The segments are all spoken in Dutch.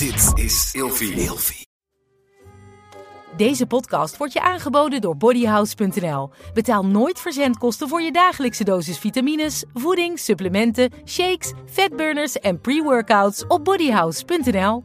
Dit is Ilfie. Ilfie. Deze podcast wordt je aangeboden door bodyhouse.nl. Betaal nooit verzendkosten voor je dagelijkse dosis vitamines, voeding, supplementen, shakes, fatburners en pre-workouts op bodyhouse.nl.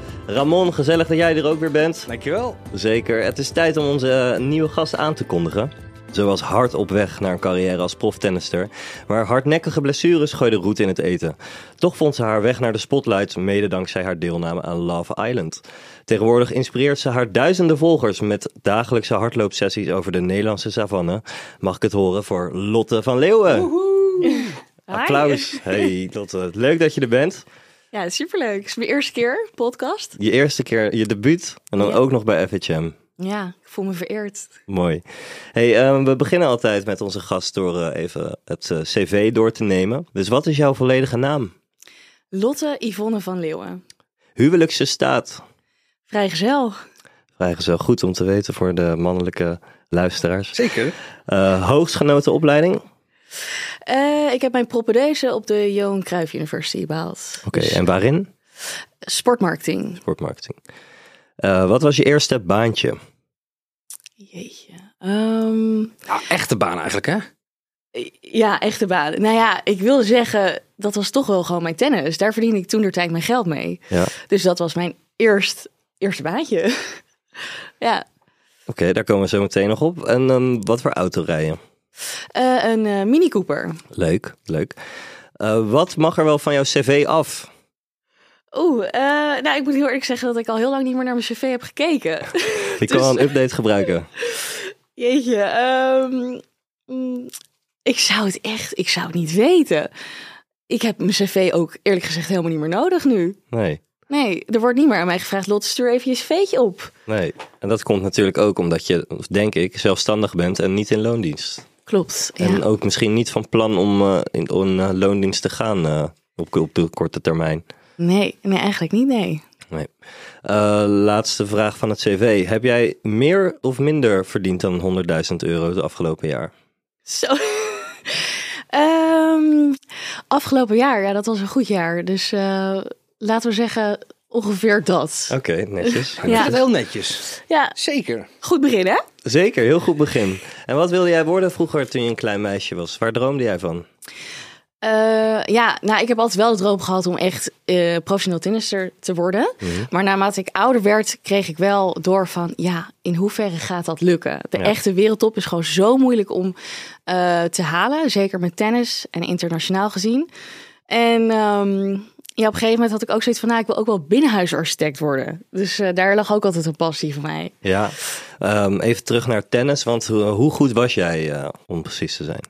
Ramon, gezellig dat jij er ook weer bent. Dankjewel. Zeker. Het is tijd om onze nieuwe gast aan te kondigen. Ze was hard op weg naar een carrière als proftennister, maar hardnekkige blessures gooiden roet in het eten. Toch vond ze haar weg naar de spotlight, mede dankzij haar deelname aan Love Island. Tegenwoordig inspireert ze haar duizenden volgers met dagelijkse hardloopsessies over de Nederlandse savanne. Mag ik het horen voor Lotte van Leeuwen? Applaus. Hey Lotte, leuk dat je er bent. Ja, superleuk. Het is mijn eerste keer podcast. Je eerste keer je debuut en dan Ja. ook nog bij FHM. Ja, ik voel me vereerd. Mooi. Hey, ehm, we beginnen altijd met onze gast door eh, even het eh, cv door te nemen. Dus wat is jouw volledige naam? Lotte Yvonne van Leeuwen. Huwelijkse staat. Vrijgezel. Vrijgezel goed om te weten voor de mannelijke luisteraars. Zeker. Eh hoogstgenoten opleiding. Eh, ik heb mijn propedeuse op de Johan Cruijff University behaald. Oké, en waarin? Sportmarketing. Sportmarketing. Eh, wat was je eerste baantje? Jeetje. Ehm, Nou, echte baan eigenlijk, hè? ja, echte baan. Nou ja, ik wilde zeggen, dat was toch wel gewoon mijn tennis. Daar verdiende ik toen de tijd mijn geld mee. Ja. Dus dat was mijn eerst, eerste baantje. ja, Oké, daar komen we zo meteen nog op. En ehm, wat voor auto rijden? Eh, een eh, Mini Cooper. Leuk, leuk. Eh, wat mag er wel van jouw cv af? Oeh, eh, nou ik moet heel eerlijk zeggen dat ik al heel lang niet meer naar mijn cv heb gekeken. Ik kan Dus- wel een update gebruiken. Jeetje, ehm, mm, ik zou het echt, ik zou het niet weten. Ik heb mijn cv ook eerlijk gezegd helemaal niet meer nodig nu. Nee. Nee, er wordt niet meer aan mij gevraagd, Lotte, stuur even je cv'tje op. Nee, en dat komt natuurlijk ook omdat je, denk ik, zelfstandig bent en niet in loondienst. Klopt, ja. En ook misschien niet van plan om eh, in in, eh, loondienst te gaan eh, op, op de korte termijn. Nee, nee, eigenlijk niet, nee. Nee. Eh, laatste vraag van het cv. Heb jij meer of minder verdiend dan 100.000 euro het afgelopen jaar? Zo. Ehm, afgelopen jaar, ja, dat was een goed jaar. Dus laten we zeggen ongeveer dat. Oké, netjes. Ja. Heel netjes. Ja, Zeker. goed begin, hè? Zeker, heel goed begin. En wat wilde jij worden vroeger toen je een klein meisje was? Waar droomde jij van? Eh, ja, nou, ik heb altijd wel de droom gehad om echt eh professioneel tennister te worden. Maar naarmate ik ouder werd, kreeg ik wel door van, ja, in hoeverre gaat dat lukken? De Ja. echte wereldtop is gewoon zo moeilijk om eh, te halen. Zeker met tennis en internationaal gezien. En ehm, ja, op een gegeven moment had ik ook zoiets van, nou, ik wil ook wel binnenhuisarchitect worden. Dus eh, daar lag ook altijd een passie van mij. Ja, ehm, even terug naar tennis, want hoe, hoe goed was jij, eh, om precies te zijn?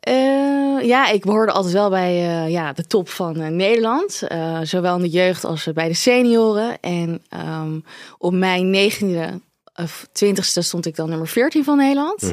Eh, ja, ik behoorde altijd wel bij eh, ja, de top van eh, Nederland. Eh, zowel in de jeugd als bij de senioren. En ehm, op mijn negentiende of twintigste stond ik dan nummer 14 van Nederland.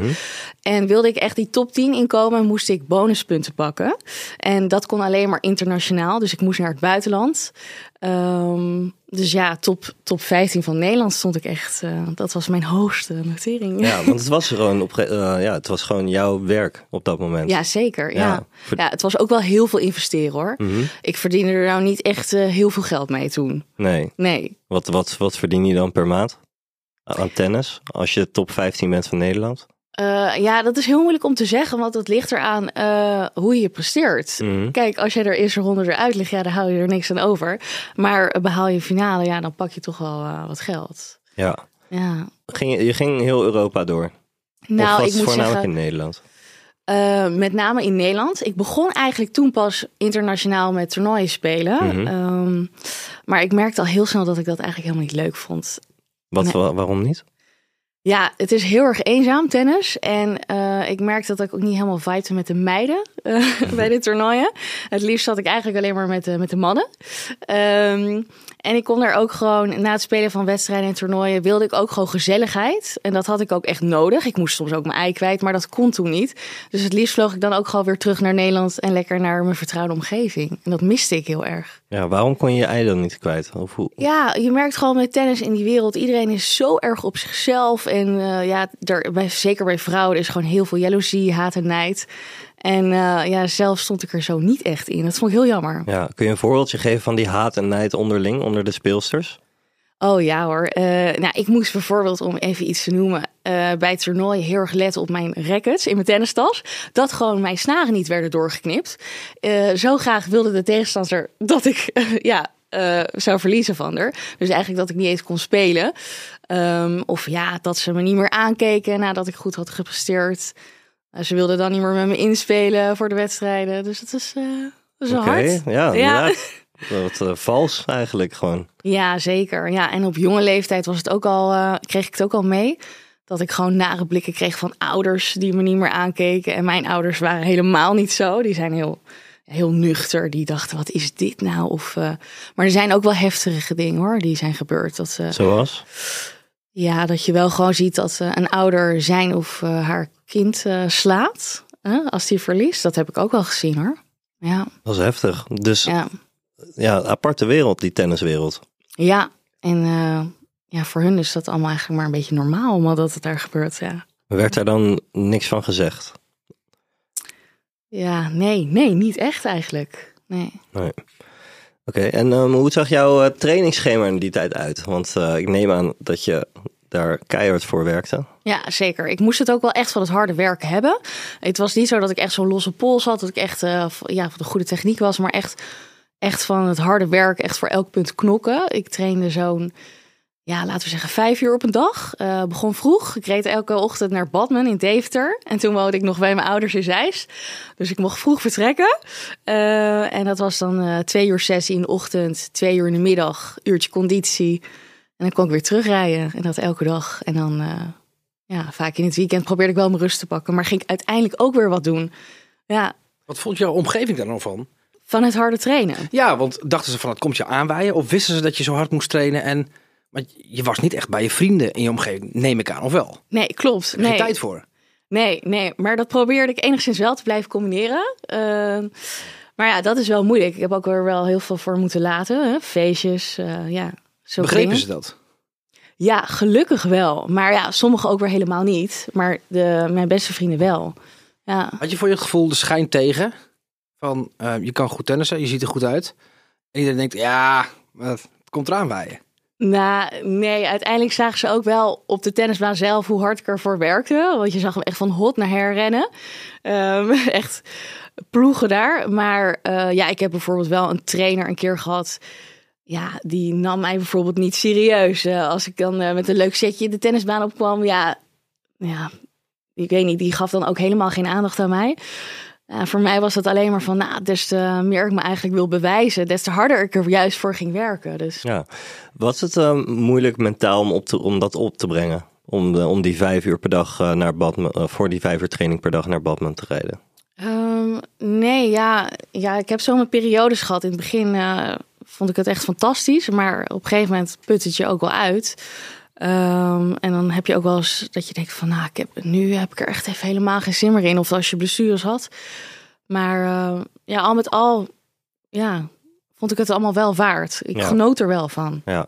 En wilde ik echt die top 10 inkomen, moest ik bonuspunten pakken. En dat kon alleen maar internationaal. Dus ik moest naar het buitenland. Ehm, dus ja, top, top 15 van Nederland stond ik echt. eh, dat was mijn hoogste notering. Ja, want het was gewoon, op, eh, ja, het was gewoon jouw werk op dat moment. Ja, zeker. Ja. Ja, het was ook wel heel veel investeren hoor. Mhm. Ik verdiende er nou niet echt eh, heel veel geld mee toen. Nee, Nee. wat, wat, wat verdien je dan per maand aan tennis? Als je top 15 bent van Nederland? Eh, ja, dat is heel moeilijk om te zeggen, want het ligt eraan eh hoe je presteert. Mhm. Kijk, als je er eerste ronde eruit ligt, ja, dan hou je er niks aan over. Maar eh, behaal je finale, ja, dan pak je toch wel eh, wat geld. Ja. Ja. Ging, je ging heel Europa door? of Nou, was ik moet voornamelijk zeggen, in Nederland? met name in Nederland. Ik begon eigenlijk toen pas internationaal met toernooien spelen. Mhm. Ehm, maar ik merkte al heel snel dat ik dat eigenlijk helemaal niet leuk vond. Wat, Nee. wa- waarom niet? Ja, het is heel erg eenzaam, tennis. En eh, ik merkte dat ik ook niet helemaal vibete met de meiden eh, bij de toernooien. Het liefst zat ik eigenlijk alleen maar met de, met de mannen. Ehm, en ik kon daar ook gewoon, na het spelen van wedstrijden en toernooien, wilde ik ook gewoon gezelligheid. En dat had ik ook echt nodig. Ik moest soms ook mijn ei kwijt, maar dat kon toen niet. Dus het liefst vloog ik dan ook gewoon weer terug naar Nederland en lekker naar mijn vertrouwde omgeving. En dat miste ik heel erg. Ja, waarom kon je je ei dan niet kwijt? Of hoe? Ja, je merkt gewoon met tennis in die wereld. Iedereen is zo erg op zichzelf. En eh, ja, er, bij, zeker bij vrouwen is gewoon heel veel jaloezie, haat en nijd. En uh, ja, zelf stond ik er zo niet echt in. Dat vond ik heel jammer. Ja, kun je een voorbeeldje geven van die haat en nijd onderling onder de speelsters? Oh ja hoor. Uh, nou, ik moest bijvoorbeeld, om even iets te noemen, uh, bij het toernooi heel erg letten op mijn rackets in mijn tennistas. Dat gewoon mijn snaren niet werden doorgeknipt. Uh, zo graag wilde de tegenstander dat ik ja, zou verliezen van haar. Dus eigenlijk dat ik niet eens kon spelen. Um, of ja, dat ze me niet meer aankeken nadat ik goed had gepresteerd. ze wilden dan niet meer met me inspelen voor de wedstrijden. Dus dat is, dat is hard. ja, Ja. Wat eh, vals eigenlijk gewoon. Ja, zeker. Ja, en op jonge leeftijd was het ook al, eh, kreeg ik het ook al mee. Dat ik gewoon nare blikken kreeg van ouders die me niet meer aankeken. En mijn ouders waren helemaal niet zo. Die zijn heel, heel nuchter. Die dachten, wat is dit nou? Of, eh, maar er zijn ook wel heftige dingen hoor, die zijn gebeurd. Dat, Zoals? ja, dat je wel gewoon ziet dat een ouder zijn of haar kind slaat. als die verliest. Dat heb ik ook wel gezien hoor. Ja, Dat is heftig. Dus ja, ja. aparte wereld, die tenniswereld. ja. en eh, ja, voor hun is dat allemaal eigenlijk maar een beetje normaal, omdat dat het daar gebeurt. Ja. Werd daar dan niks van gezegd? Ja, nee, nee, niet echt eigenlijk. Nee. Nee. Oké, en ehm, hoe zag jouw eh, trainingsschema in die tijd uit? Want eh, ik neem aan dat je daar keihard voor werkte. Ja, zeker. Ik moest het ook wel echt van het harde werk hebben. Het was niet zo dat ik echt zo'n losse pols had, dat ik echt ja, van de goede techniek was, maar echt, echt van het harde werk, echt voor elk punt knokken. Ik trainde zo'n, ja, laten we zeggen, vijf uur op een dag. Eh, begon vroeg. Ik reed elke ochtend naar Badmen in Deventer. En toen woonde ik nog bij mijn ouders in Zeist. Dus ik mocht vroeg vertrekken. Eh, en dat was dan eh, twee uur sessie in de ochtend, twee uur in de middag, uurtje conditie. En dan kon ik weer terugrijden. En dat elke dag. En dan, ja, vaak in het weekend probeerde ik wel mijn rust te pakken. Maar ging ik uiteindelijk ook weer wat doen. Ja, Wat vond jouw omgeving daar dan van? Van het harde trainen. Ja, want dachten ze van het komt je aanwaaien? Of wisten ze dat je zo hard moest trainen? En, maar je was niet echt bij je vrienden in je omgeving, neem ik aan, of wel? Nee, klopt. Nee, tijd voor. nee, nee. Maar dat probeerde ik enigszins wel te blijven combineren. Ehm, maar ja, dat is wel moeilijk. Ik heb ook er wel heel veel voor moeten laten. Hè? Feestjes, eh, ja. Zo Begrepen ze dat? Ja, gelukkig wel. Maar ja, sommigen ook weer helemaal niet. Maar de, mijn beste vrienden wel. Ja. Had je voor je gevoel de schijn tegen? Van eh, je kan goed tennissen, je ziet er goed uit. En iedereen denkt, ja, het komt eraan waaien. Nou, nee, uiteindelijk zagen ze ook wel op de tennisbaan zelf hoe hard ik ervoor werkte. Want je zag hem echt van hot naar her rennen. Ehm, echt ploegen daar. Maar eh, ja, ik heb bijvoorbeeld wel een trainer een keer gehad. Ja, die nam mij bijvoorbeeld niet serieus. Eh, als ik dan met een leuk setje de tennisbaan opkwam, ja, ja, ik weet niet, die gaf dan ook helemaal geen aandacht aan mij. Ja, voor mij was dat alleen maar van, nou, des te meer ik me eigenlijk wil bewijzen, des te harder ik er juist voor ging werken. Dus Ja. Was het ehm, moeilijk mentaal om, op te, om dat op te brengen? Om, de, om die vijf uur per dag eh, naar Badman, eh, voor die vijf uur training per dag naar Badman te rijden? Ehm, nee, ja, ja, ik heb zo mijn periodes gehad. In het begin eh, vond ik het echt fantastisch, maar op een gegeven moment put het je ook wel uit. Heb je ook wel eens dat je denkt van, nou, ik heb, nu heb ik er echt even helemaal geen zin meer in. Of als je blessures had. Maar eh, ja, al met al, ja, vond ik het allemaal wel waard. Ik Ja. genoot er wel van. Ja.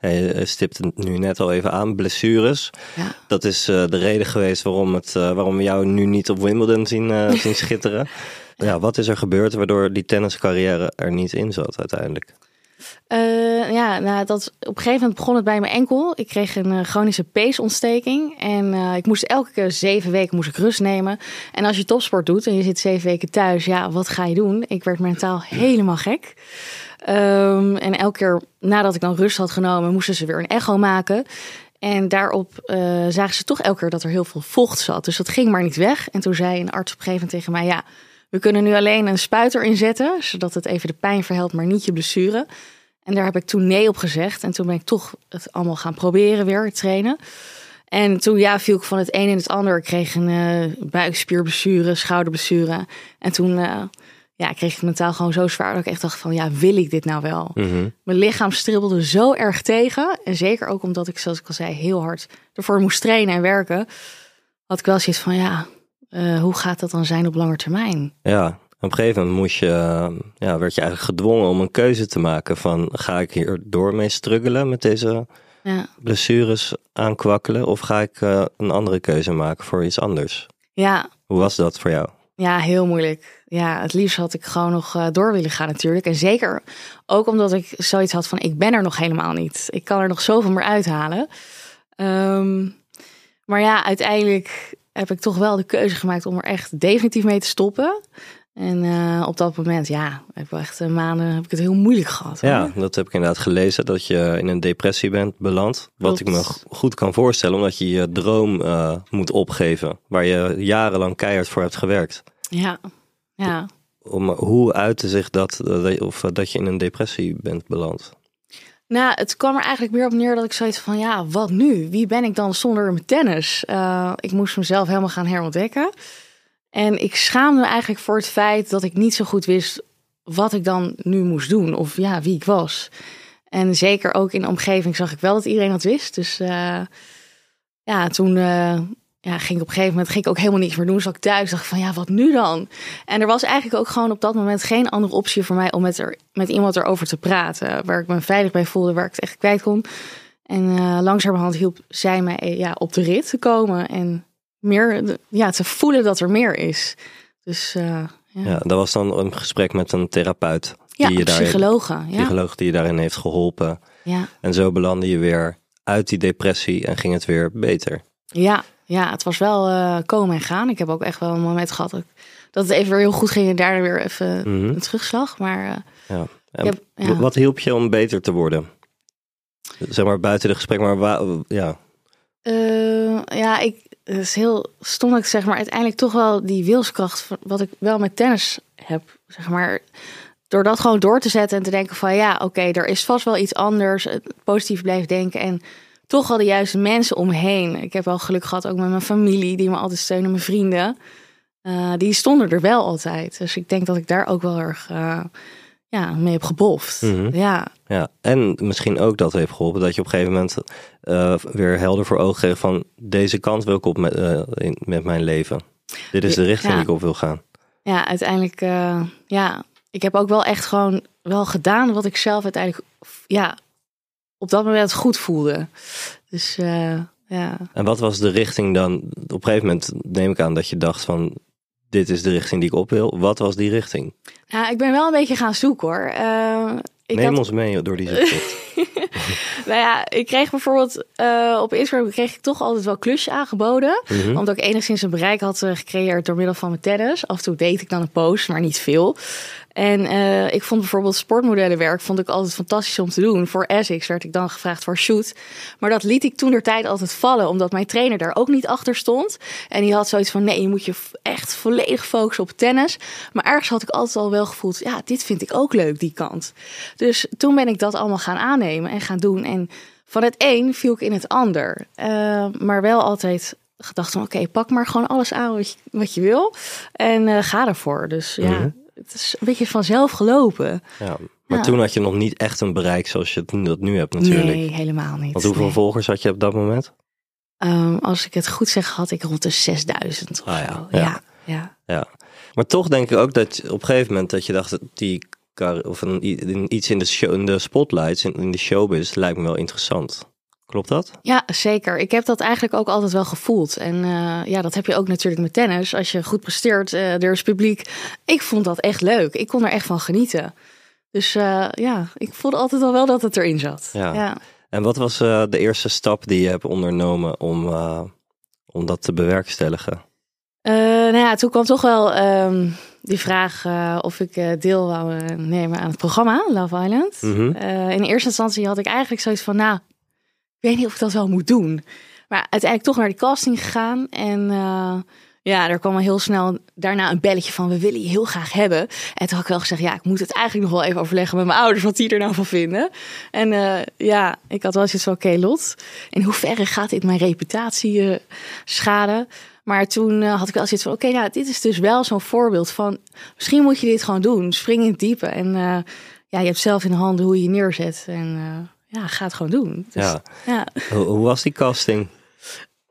En Je stipt het nu net al even aan, blessures. Ja. Dat is eh, de reden geweest waarom, het, eh, waarom we jou nu niet op Wimbledon zien, zien schitteren. Ja, wat is er gebeurd waardoor die tenniscarrière er niet in zat uiteindelijk? Eh, ja, nou, dat, op een gegeven moment begon het bij mijn enkel. Ik kreeg een eh, chronische peesontsteking. En eh, ik moest elke zeven weken moest ik rust nemen. En als je topsport doet en je zit zeven weken thuis, ja, wat ga je doen? Ik werd mentaal helemaal gek. Ehm, en elke keer nadat ik dan rust had genomen, moesten ze weer een echo maken. En daarop zagen ze toch elke keer dat er heel veel vocht zat. Dus dat ging maar niet weg. En toen zei een arts op een gegeven moment tegen mij: Ja, we kunnen nu alleen een spuiter inzetten, zodat het even de pijn verhelpt, maar niet je blessure. En daar heb ik toen nee op gezegd. En toen ben ik toch het allemaal gaan proberen weer, trainen. En toen ja, viel ik van het een in het ander. Ik kreeg een uh, buikspierblessure, schouderblessure. En toen uh, ja, kreeg ik mentaal gewoon zo zwaar dat ik echt dacht van ja, wil ik dit nou wel? Mhm. Mijn lichaam stribbelde zo erg tegen. En zeker ook omdat ik, zoals ik al zei, heel hard ervoor moest trainen en werken. Had ik wel zoiets van ja, uh, hoe gaat dat dan zijn op lange termijn? Ja, op een gegeven moment moest je, uh, ja, werd je eigenlijk gedwongen om een keuze te maken van ga ik hier door mee struggelen met deze Ja. blessures aankwakkelen of ga ik uh, een andere keuze maken voor iets anders? Ja, Hoe was dat voor jou? Ja, heel moeilijk. Ja, het liefst had ik gewoon nog uh, door willen gaan natuurlijk. En zeker ook omdat ik zoiets had van ik ben er nog helemaal niet. Ik kan er nog zoveel meer uithalen. Um, maar ja, uiteindelijk heb ik toch wel de keuze gemaakt om er echt definitief mee te stoppen. En uh, op dat moment, ja, heb ik echt uh, maanden heb ik het heel moeilijk gehad. Hoor. Ja, dat heb ik inderdaad gelezen, dat je in een depressie bent beland. Wat Klopt. ik me goed kan voorstellen, omdat je je droom uh, moet opgeven. Waar je jarenlang keihard voor hebt gewerkt. Ja, ja. Om, hoe uitte zich dat, of dat je in een depressie bent beland? Nou, het kwam er eigenlijk meer op neer dat ik zoiets van, ja, wat nu? Wie ben ik dan zonder mijn tennis? Uh, ik moest mezelf helemaal gaan herontdekken. En ik schaamde me eigenlijk voor het feit dat ik niet zo goed wist wat ik dan nu moest doen. Of ja, wie ik was. En zeker ook in de omgeving zag ik wel dat iedereen dat wist. Dus uh, ja, toen uh, ja, ging ik op een gegeven moment ging ik ook helemaal niks meer doen. Zat ik thuis dacht van ja, wat nu dan? En er was eigenlijk ook gewoon op dat moment geen andere optie voor mij om met, er, met iemand erover te praten. Waar ik me veilig bij voelde, waar ik het echt kwijt kon. En uh, langzamerhand hielp zij mij ja, op de rit te komen. En meer ja, te voelen dat er meer is. Dus uh, ja. ja, dat was dan een gesprek met een therapeut. Ja, die je daarin, psychologe. Ja. psycholoog die je daarin heeft geholpen. Ja. En zo belandde je weer uit die depressie en ging het weer beter. Ja, ja het was wel uh, komen en gaan. Ik heb ook echt wel een moment gehad dat, dat het even weer heel goed ging en daar weer even Mhm. een terugslag. Maar uh, Ja. Heb- ja. Wat hielp je om beter te worden? Zeg maar buiten de gesprek, maar ja. Uh, ja, ik, is heel stom dat ik zeg, maar uiteindelijk toch wel die wilskracht, van- wat ik wel met tennis heb, zeg maar. Door dat gewoon door te zetten en te denken van ja, oké, er is vast wel iets anders. Positief blijven denken en toch wel de juiste mensen omheen. Ik heb wel geluk gehad ook met mijn familie, die me altijd steunen, mijn vrienden. Uh, die stonden er wel altijd. Dus ik denk dat ik daar ook wel erg uh, ja, mee heb geboft. Mhm. Ja, ja. En misschien ook dat heeft geholpen dat je op een gegeven moment uh, weer helder voor ogen kreeg van deze kant wil ik op met, in, met mijn leven. Dit is de richting Ja. die ik op wil gaan. ja, uiteindelijk, ja, ik heb ook wel echt gewoon wel gedaan wat ik zelf uiteindelijk, ja, op dat moment goed voelde. Dus uh, ja. En wat was de richting dan? Op een gegeven moment neem ik aan dat je dacht van dit is de richting die ik op wil. Wat was die richting? ja, ik ben wel een beetje gaan zoeken hoor. Uh, ik Neem had- ons mee door die zoektocht. nou ja, ik kreeg bijvoorbeeld uh, op Instagram kreeg ik toch altijd wel klusjes aangeboden. Mhm. Omdat ik enigszins een bereik had uh, gecreëerd door middel van mijn tennis. Af en toe deed ik dan een post, maar niet veel. En uh, ik vond bijvoorbeeld sportmodellenwerk vond ik altijd fantastisch om te doen. Voor Essex werd ik dan gevraagd voor shoot. Maar dat liet ik toen der tijd altijd vallen, omdat mijn trainer daar ook niet achter stond. En die had zoiets van: nee, je moet je echt volledig focussen op tennis. Maar ergens had ik altijd al wel gevoeld: ja, dit vind ik ook leuk, die kant. Dus toen ben ik dat allemaal gaan aannemen en gaan doen. En van het een viel ik in het ander. Uh, maar wel altijd gedacht van: oké, pak maar gewoon alles aan wat je, wat je wil. En uh, ga ervoor. Dus ja. Mhm. Het is een beetje vanzelf gelopen. Ja. Maar Ja. toen had je nog niet echt een bereik zoals je het- dat nu hebt natuurlijk. Nee, helemaal niet. Want hoeveel Nee. volgers had je op dat moment? Ehm, als ik het goed zeg, had ik rond de 6000 of Ah, ja. zo. Ja. Ja, ja. Ja. Maar toch denk ik ook dat je op een gegeven moment dat je dacht die of een, iets in de, show, in de spotlights, in, in de showbiz, lijkt me wel interessant. Klopt dat? Ja, zeker. Ik heb dat eigenlijk ook altijd wel gevoeld. En eh, ja, dat heb je ook natuurlijk met tennis. Als je goed presteert, eh, er is publiek. Ik vond dat echt leuk. Ik kon er echt van genieten. Dus eh, ja, ik voelde altijd al wel dat het erin zat. Ja. ja. En wat was de eerste stap die je hebt ondernomen om, om dat te bewerkstelligen? Nou ja, toen kwam toch wel ehm, die vraag eh, of ik eh, deel wou eh, nemen aan het programma Love Island. Mhm. In eerste instantie had ik eigenlijk zoiets van, nou, ik weet niet of ik dat wel moet doen. Maar uiteindelijk toch naar die casting gegaan. En ja, er kwam al heel snel daarna een belletje van we willen je heel graag hebben. En toen had ik wel gezegd, ja, ik moet het eigenlijk nog wel even overleggen met mijn ouders wat die er nou van vinden. En ja, ik had wel zoiets van, oké Lot, in hoeverre gaat dit mijn reputatie schaden? Maar toen eh, had ik wel zoiets van, oké, nou, dit is dus wel zo'n voorbeeld van, misschien moet je dit gewoon doen. Spring in het diepe en eh, ja, je hebt zelf in de handen hoe je je neerzet. En eh, ja, ga het gewoon doen. Dus, Ja. ja. Hoe, hoe was die casting?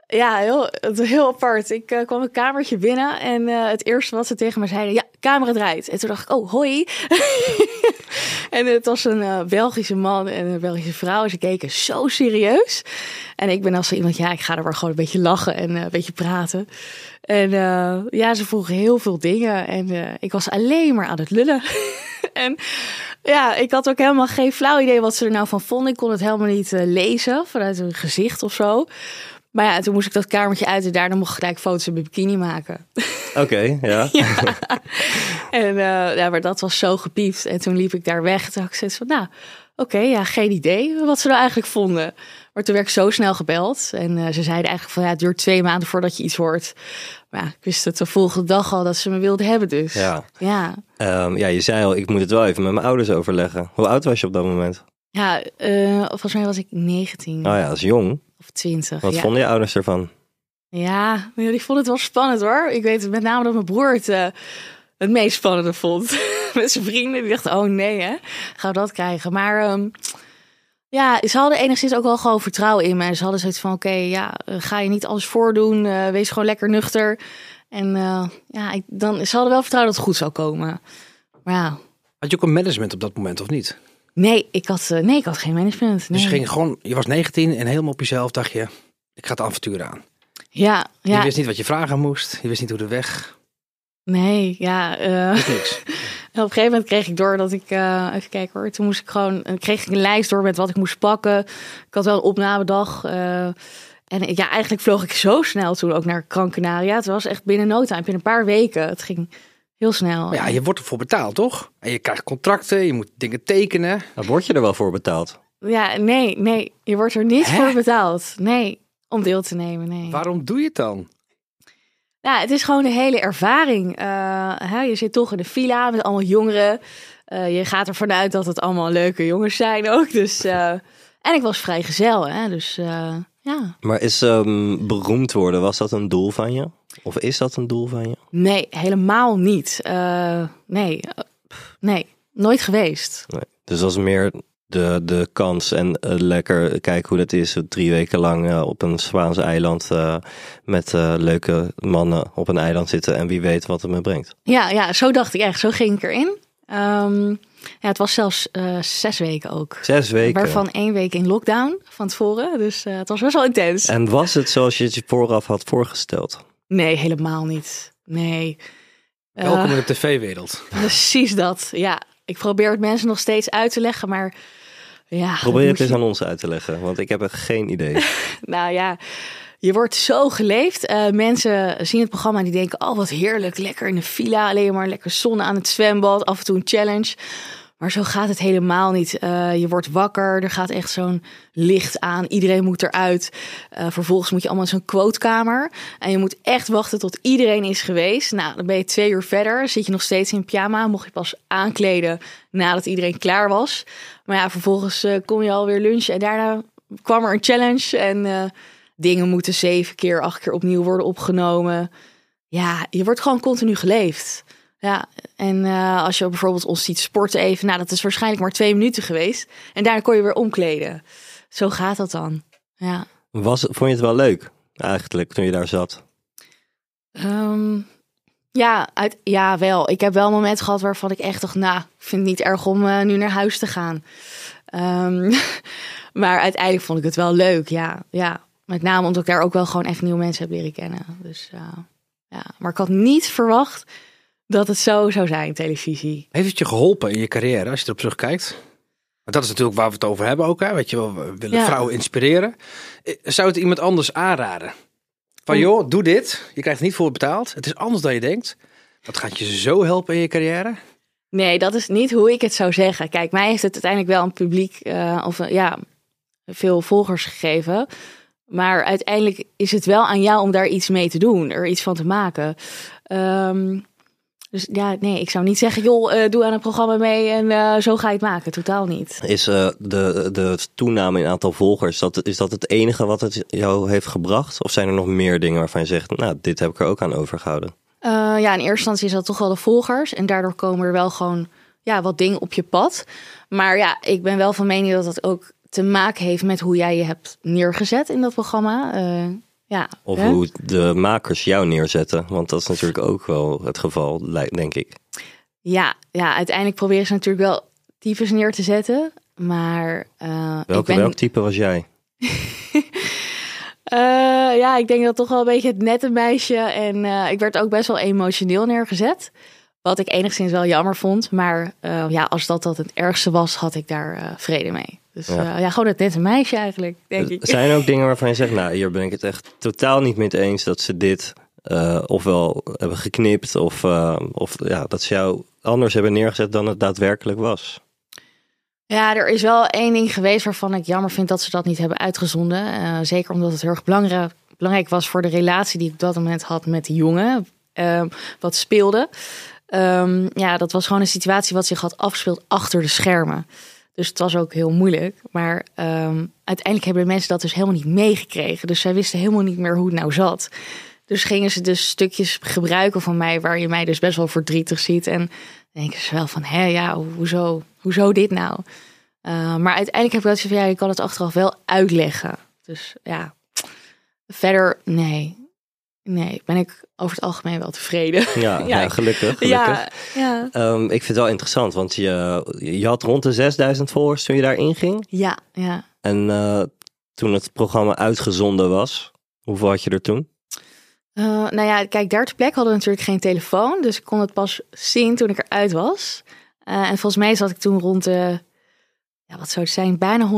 Ja, heel, heel apart. Ik eh, kwam een kamertje binnen en eh, het eerste wat ze tegen me zeiden, ja, camera draait. En toen dacht ik, oh, hoi. en het was een eh, Belgische man en een Belgische vrouw. Ze keken zo serieus. En ik ben als zo iemand, ja, ik ga er maar gewoon een beetje lachen en een beetje praten. En ja, ze vroegen heel veel dingen en ik was alleen maar aan het lullen. en ja, ik had ook helemaal geen flauw idee wat ze er nou van vonden. Ik kon het helemaal niet lezen vanuit hun gezicht of zo. Maar ja, toen moest ik dat kamertje uit en daarna mocht ik gelijk foto's in mijn bikini maken. Oké, ja. En eh, ja, maar dat was zo gepiept. En toen liep ik daar weg. Toen had ik zoiets van, nou, oké, ja, geen idee wat ze nou eigenlijk vonden. Maar toen werd ik zo snel gebeld. En eh, ze zeiden eigenlijk van, ja, het duurt twee maanden voordat je iets hoort. Maar ja, ik wist het de volgende dag al dat ze me wilden hebben dus. Ja. Ja, Ehm, ja, je zei al, ik moet het wel even met mijn ouders overleggen. Hoe oud was je op dat moment? ja eh, volgens mij was ik 19 Nou ja, dat is jong. Of 20. Wat ja. vonden je ouders ervan? Ja, ja, die vond het wel spannend hoor. Ik weet met name dat mijn broer het eh, het meest spannende vond. met zijn vrienden. Die dachten, oh nee hè, gaan we dat krijgen. Maar ehm, ja, ze hadden enigszins ook wel gewoon vertrouwen in me. En ze hadden zoiets van, oké, ja, eh, ga je niet alles voordoen. eh, wees gewoon lekker nuchter. En eh, ja, ik, dan, ze hadden wel vertrouwen dat het goed zou komen. Maar ja, Had je ook een management op dat moment of niet? Nee, ik had, eh, nee, ik had geen management. Nee. Dus je ging gewoon, je was 19 en helemaal op jezelf dacht je, ik ga het avontuur aan. Ja, Je ja, wist niet wat je vragen moest, je wist niet hoe de weg, nee, ja. wist niks. En op een gegeven moment kreeg ik door dat ik, eh, even kijken hoor, toen moest ik gewoon, kreeg ik een lijst door met wat ik moest pakken. Ik had wel een opnamedag. eh, en ja, eigenlijk vloog ik zo snel toen ook naar Krankenaria. Het was echt binnen no time, binnen een paar weken. Het ging heel snel. Maar ja, je wordt ervoor betaald, toch? En je krijgt contracten, je moet dingen tekenen. Dan word je er wel voor betaald. Ja, nee, nee, je wordt er niet Hè? voor betaald. Nee, om deel te nemen, nee. Waarom doe je het dan? Ja, het is gewoon de hele ervaring. Eh, hè, je zit toch in de villa met allemaal jongeren. Eh, je gaat ervan uit dat het allemaal leuke jongens zijn ook. Dus, eh, en ik was vrij gezel, hè? Dus eh, ja. Maar is ehm, beroemd worden, was dat een doel van je? Of is dat een doel van je? Nee, helemaal niet. Eh, nee, nee, nooit geweest. Nee. Dus dat was meer de, de kans en eh, lekker kijken hoe dat is. Drie weken lang eh, op een Spaans eiland met leuke mannen op een eiland zitten. En wie weet wat het me brengt. Ja, ja, zo dacht ik echt. Zo ging ik erin. Ehm, ja, het was zelfs zes weken ook. Zes weken. Waarvan één week in lockdown van tevoren. Dus het was best wel intens. En was het zoals je het je vooraf had voorgesteld? Nee, helemaal niet. Nee. Eh, Welkom in de tv-wereld. Precies dat. Ja, ik probeer het mensen nog steeds uit te leggen, maar ja. Probeer het eens je- aan ons uit te leggen, want ik heb er geen idee. Nou ja, je wordt zo geleefd. Eh, mensen zien het programma en die denken, oh wat heerlijk, lekker in de villa, alleen maar lekker zon aan het zwembad, af en toe een challenge. Maar zo gaat het helemaal niet. Eh, je wordt wakker, er gaat echt zo'n licht aan, iedereen moet eruit. Eh, vervolgens moet je allemaal zo'n quotekamer. En je moet echt wachten tot iedereen is geweest. Nou, dan ben je twee uur verder, zit je nog steeds in pyjama, mocht je pas aankleden nadat iedereen klaar was. Maar ja, vervolgens eh, kom je alweer lunchen en daarna kwam er een challenge en dingen moeten zeven keer, acht keer opnieuw worden opgenomen. Ja, je wordt gewoon continu geleefd. Ja, en eh, als je bijvoorbeeld ons ziet sporten even, nou dat is waarschijnlijk maar twee minuten geweest. En daarna kon je weer omkleden. Zo gaat dat dan. Ja. Was, vond je het wel leuk, eigenlijk, toen je daar zat? Ehm, ja, uit, ja, wel. Ik heb wel momenten gehad waarvan ik echt dacht, nou, ik vind het niet erg om eh, nu naar huis te gaan. Ehm, maar uiteindelijk vond ik het wel leuk, ja. ja. Met name omdat ik daar ook wel gewoon echt nieuwe mensen heb leren kennen. Dus eh, ja, maar ik had niet verwacht dat het zo zou zijn, televisie. Heeft het je geholpen in je carrière als je erop terugkijkt? Want dat is natuurlijk waar we het over hebben ook. Hè? Weet je wel, we willen Ja. vrouwen inspireren. Eh, Zou het iemand anders aanraden? Van joh, doe dit. Je krijgt niet voor betaald. Het is anders dan je denkt. Dat gaat je zo helpen in je carrière. Nee, dat is niet hoe ik het zou zeggen. Kijk, mij heeft het uiteindelijk wel een publiek, eh, of eh, ja, veel volgers gegeven. Maar uiteindelijk is het wel aan jou om daar iets mee te doen, er iets van te maken. Ehm, dus ja, nee, ik zou niet zeggen, joh, eh, doe aan het programma mee en eh, zo ga je het maken. Totaal niet. Is eh, de, de toename in aantal volgers, dat, is dat het enige wat het jou heeft gebracht? Of zijn er nog meer dingen waarvan je zegt, nou, dit heb ik er ook aan overgehouden? Eh, ja, in eerste instantie is dat toch wel de volgers. En daardoor komen er wel gewoon ja, wat dingen op je pad. Maar ja, ik ben wel van mening dat dat ook te maken heeft met hoe jij je hebt neergezet in dat programma. Ja, Of hè? hoe de makers jou neerzetten? Want dat is natuurlijk ook wel het geval, denk ik. Ja, ja, uiteindelijk proberen ze natuurlijk wel types neer te zetten. Maar ik Welke, ben... welk type was jij? Eh, ja, ik denk dat toch wel een beetje het nette meisje. En eh, ik werd ook best wel emotioneel neergezet. Wat ik enigszins wel jammer vond. Maar ja, als dat, dat het ergste was, had ik daar vrede mee. Dus Ja. ja. ja, gewoon het nette meisje eigenlijk, denk ik. Zijn er ook dingen waarvan je zegt, nou, hier ben ik het echt totaal niet mee eens dat ze dit eh, ofwel hebben geknipt of, eh, of ja, dat ze jou anders hebben neergezet dan het daadwerkelijk was? Ja, er is wel één ding geweest waarvan ik jammer vind dat ze dat niet hebben uitgezonden. Eh, zeker omdat het heel erg belangrijk, belangrijk was voor de relatie die ik op dat moment had met die jongen. eh, wat speelde. Ehm, ja, dat was gewoon een situatie wat zich had afgespeeld achter de schermen. Dus het was ook heel moeilijk. Maar ehm, uiteindelijk hebben mensen dat dus helemaal niet meegekregen. Dus zij wisten helemaal niet meer hoe het nou zat. Dus gingen ze dus stukjes gebruiken van mij waar je mij dus best wel verdrietig ziet. En denken ze wel van, hé, ja, hoezo, hoezo dit nou? Uh, maar uiteindelijk heb ik wel zoiets van, ja, je kan het achteraf wel uitleggen. Dus ja, verder, nee. Nee, ben ik over het algemeen wel tevreden. Ja, ja, Ja, gelukkig. gelukkig. Ja, ja. Ehm, ik vind het wel interessant, want je, je had rond de 6000 volgers toen je daar inging. Ja, ja. En eh, toen het programma uitgezonden was, hoeveel had je er toen? Uh, nou ja, kijk, derde plek hadden we natuurlijk geen telefoon. Dus ik kon het pas zien toen ik eruit was. Uh, en volgens mij zat ik toen rond de, ja, wat zou het zijn, bijna 100.000.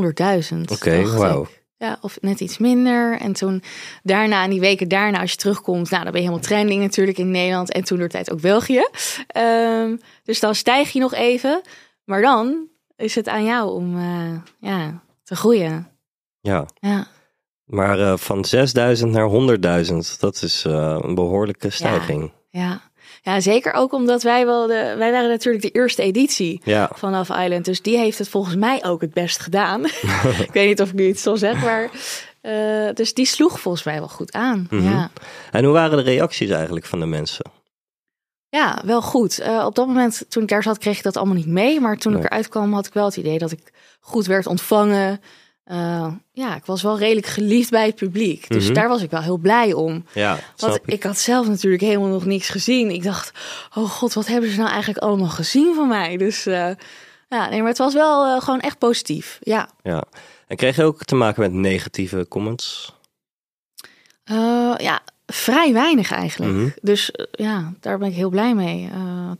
Oké, okay, wauw. Ja, of net iets minder. En toen daarna, in die weken daarna, als je terugkomt, nou, dan ben je helemaal trending natuurlijk in Nederland. En toen door tijd ook België. Um, dus dan stijg je nog even. Maar dan is het aan jou om uh, ja, te groeien. Ja. ja. Maar uh, van 6000 naar 100.000, dat is uh, een behoorlijke stijging. Ja. ja. Ja, zeker ook omdat wij wel de. Wij waren natuurlijk de eerste editie ja. van Love Island. Dus die heeft het volgens mij ook het best gedaan. ik weet niet of ik nu iets zal zeggen, maar. Uh, dus die sloeg volgens mij wel goed aan. Mm -hmm. ja. En hoe waren de reacties eigenlijk van de mensen? Ja, wel goed. Uh, op dat moment, toen ik daar zat, kreeg ik dat allemaal niet mee. Maar toen nee. ik eruit kwam, had ik wel het idee dat ik goed werd ontvangen. Uh, ja, ik was wel redelijk geliefd bij het publiek. Dus Mhm. mm -hmm. daar was ik wel heel blij om. Ja, Want ik. ik. had zelf natuurlijk helemaal nog niks gezien. Ik dacht, oh god, wat hebben ze nou eigenlijk allemaal gezien van mij? Dus uh, ja, nee, maar het was wel uh, gewoon echt positief. Ja. ja. En kreeg je ook te maken met negatieve comments? Ja, vrij weinig eigenlijk. Mm -hmm. Dus ja, daar ben ik heel blij mee.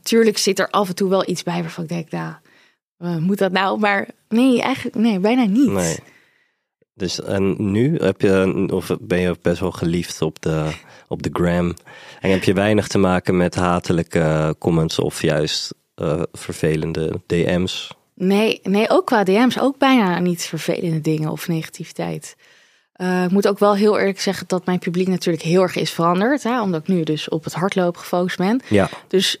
tuurlijk zit er af en toe wel iets bij waarvan ik denk, nou, moet dat nou? Maar nee, eigenlijk nee, bijna niet. Nee. Dus en nu heb je, of ben je best wel geliefd op de, op de gram. En heb je weinig te maken met hatelijke comments of juist uh, vervelende DM's? Nee, nee, ook qua DM's ook bijna niet vervelende dingen of negativiteit. Uh, ik moet ook wel heel eerlijk zeggen dat mijn publiek natuurlijk heel erg is veranderd. Hè, omdat ik nu dus op het hardlopen gefocust ben. Ja. Dus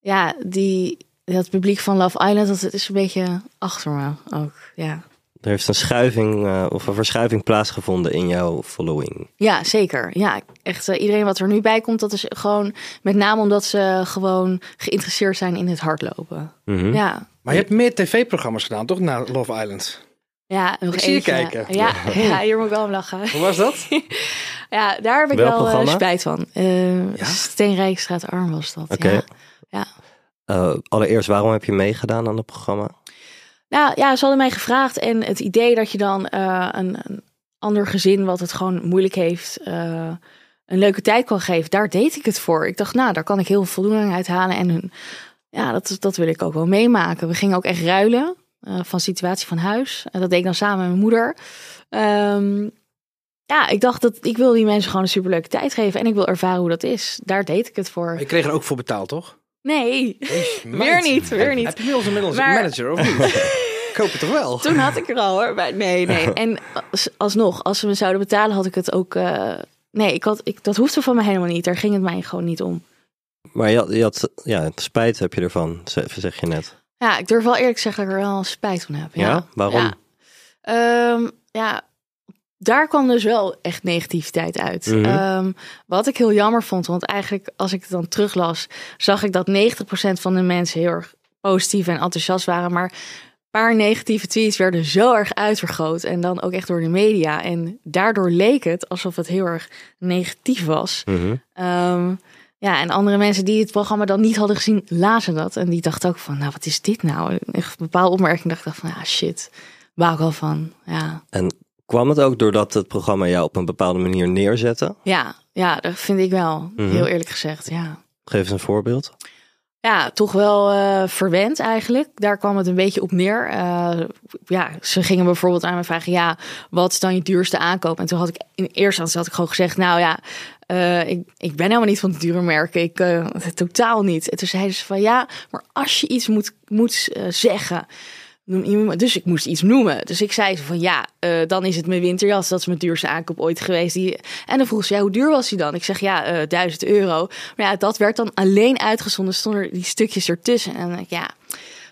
ja, die, dat publiek van Love Island, dat is een beetje achter me ook. Ja. Er heeft een schuiving uh, of een verschuiving plaatsgevonden in jouw following. Ja, zeker. Ja, echt uh, iedereen wat er nu bij komt, dat is gewoon met name omdat ze gewoon geïnteresseerd zijn in het hardlopen. Mm -hmm. Ja. Maar je hebt meer tv-programma's gedaan, toch, na Love Island? Ja, nog Ik zie je kijken. Ja, ja, hier moet ik wel om lachen. Hoe was dat? ja, daar heb ik Welk wel uh, programma? spijt van. Uh, Ja? Steenrijkstraat Arm was dat. Oké. Ja. ja. Uh, allereerst, waarom heb je meegedaan aan het programma? Nou ja, ze hadden mij gevraagd en het idee dat je dan uh, een, een, ander gezin wat het gewoon moeilijk heeft, uh, een leuke tijd kan geven, daar deed ik het voor. Ik dacht, nou, daar kan ik heel veel voldoening uit halen en hun, ja, dat, dat wil ik ook wel meemaken. We gingen ook echt ruilen uh, van situatie van huis. En dat deed ik dan samen met mijn moeder. Um, ja, ik dacht dat ik wil die mensen gewoon een superleuke tijd geven en ik wil ervaren hoe dat is. Daar deed ik het voor. Je kreeg er ook voor betaald, toch? Nee, weer niet, weer niet. Heb je inmiddels inmiddels Maar- een manager of niet? hoop het toch wel. Toen had ik er al hoor. Maar nee, nee. En als- alsnog, als ze me zouden betalen, had ik het ook. eh, nee, ik had, ik, dat hoefde van me helemaal niet. Daar ging het mij gewoon niet om. Maar je had, je had ja, spijt heb je ervan, zeg je net. Ja, ik durf wel eerlijk te zeggen dat ik er wel spijt van heb. Ja, Ja? Waarom? Ja. Ehm, ja, daar kwam dus wel echt negativiteit uit. Mhm. Ehm, wat ik heel jammer vond, want eigenlijk als ik het dan teruglas, zag ik dat 90% van de mensen heel erg positief en enthousiast waren. Maar een paar negatieve tweets werden zo erg uitvergroot. En dan ook echt door de media. En daardoor leek het alsof het heel erg negatief was. Mhm. Ehm, ja, en andere mensen die het programma dan niet hadden gezien, lazen dat. En die dachten ook van, nou, wat is dit nou? Echt een bepaalde opmerking dacht ik van, ja, shit. Waar ik al van, ja. En kwam het ook doordat het programma jou op een bepaalde manier neerzette? Ja, ja, dat vind ik wel. Mhm. Heel eerlijk gezegd, ja. Geef eens een voorbeeld. Ja, toch wel eh, verwend eigenlijk. Daar kwam het een beetje op neer. Eh, ja, ze gingen bijvoorbeeld aan me vragen: ja, wat is dan je duurste aankoop? En toen had ik in eerste instantie had ik gewoon gezegd: nou ja, eh, ik, ik ben helemaal niet van de dure merken. Ik totaal niet. En toen zeiden ze van ja, maar als je iets moet, moet zeggen. Noem iemand- Dus ik moest iets noemen. Dus ik zei zo van ja, eh, dan is het mijn winterjas. Dat is mijn duurste aankoop ooit geweest. Die... En dan vroeg ze ja, hoe duur was die dan? Ik zeg ja, eh 1000 euro. Maar ja, dat werd dan alleen uitgezonden. Stonden die stukjes ertussen. En dan ja,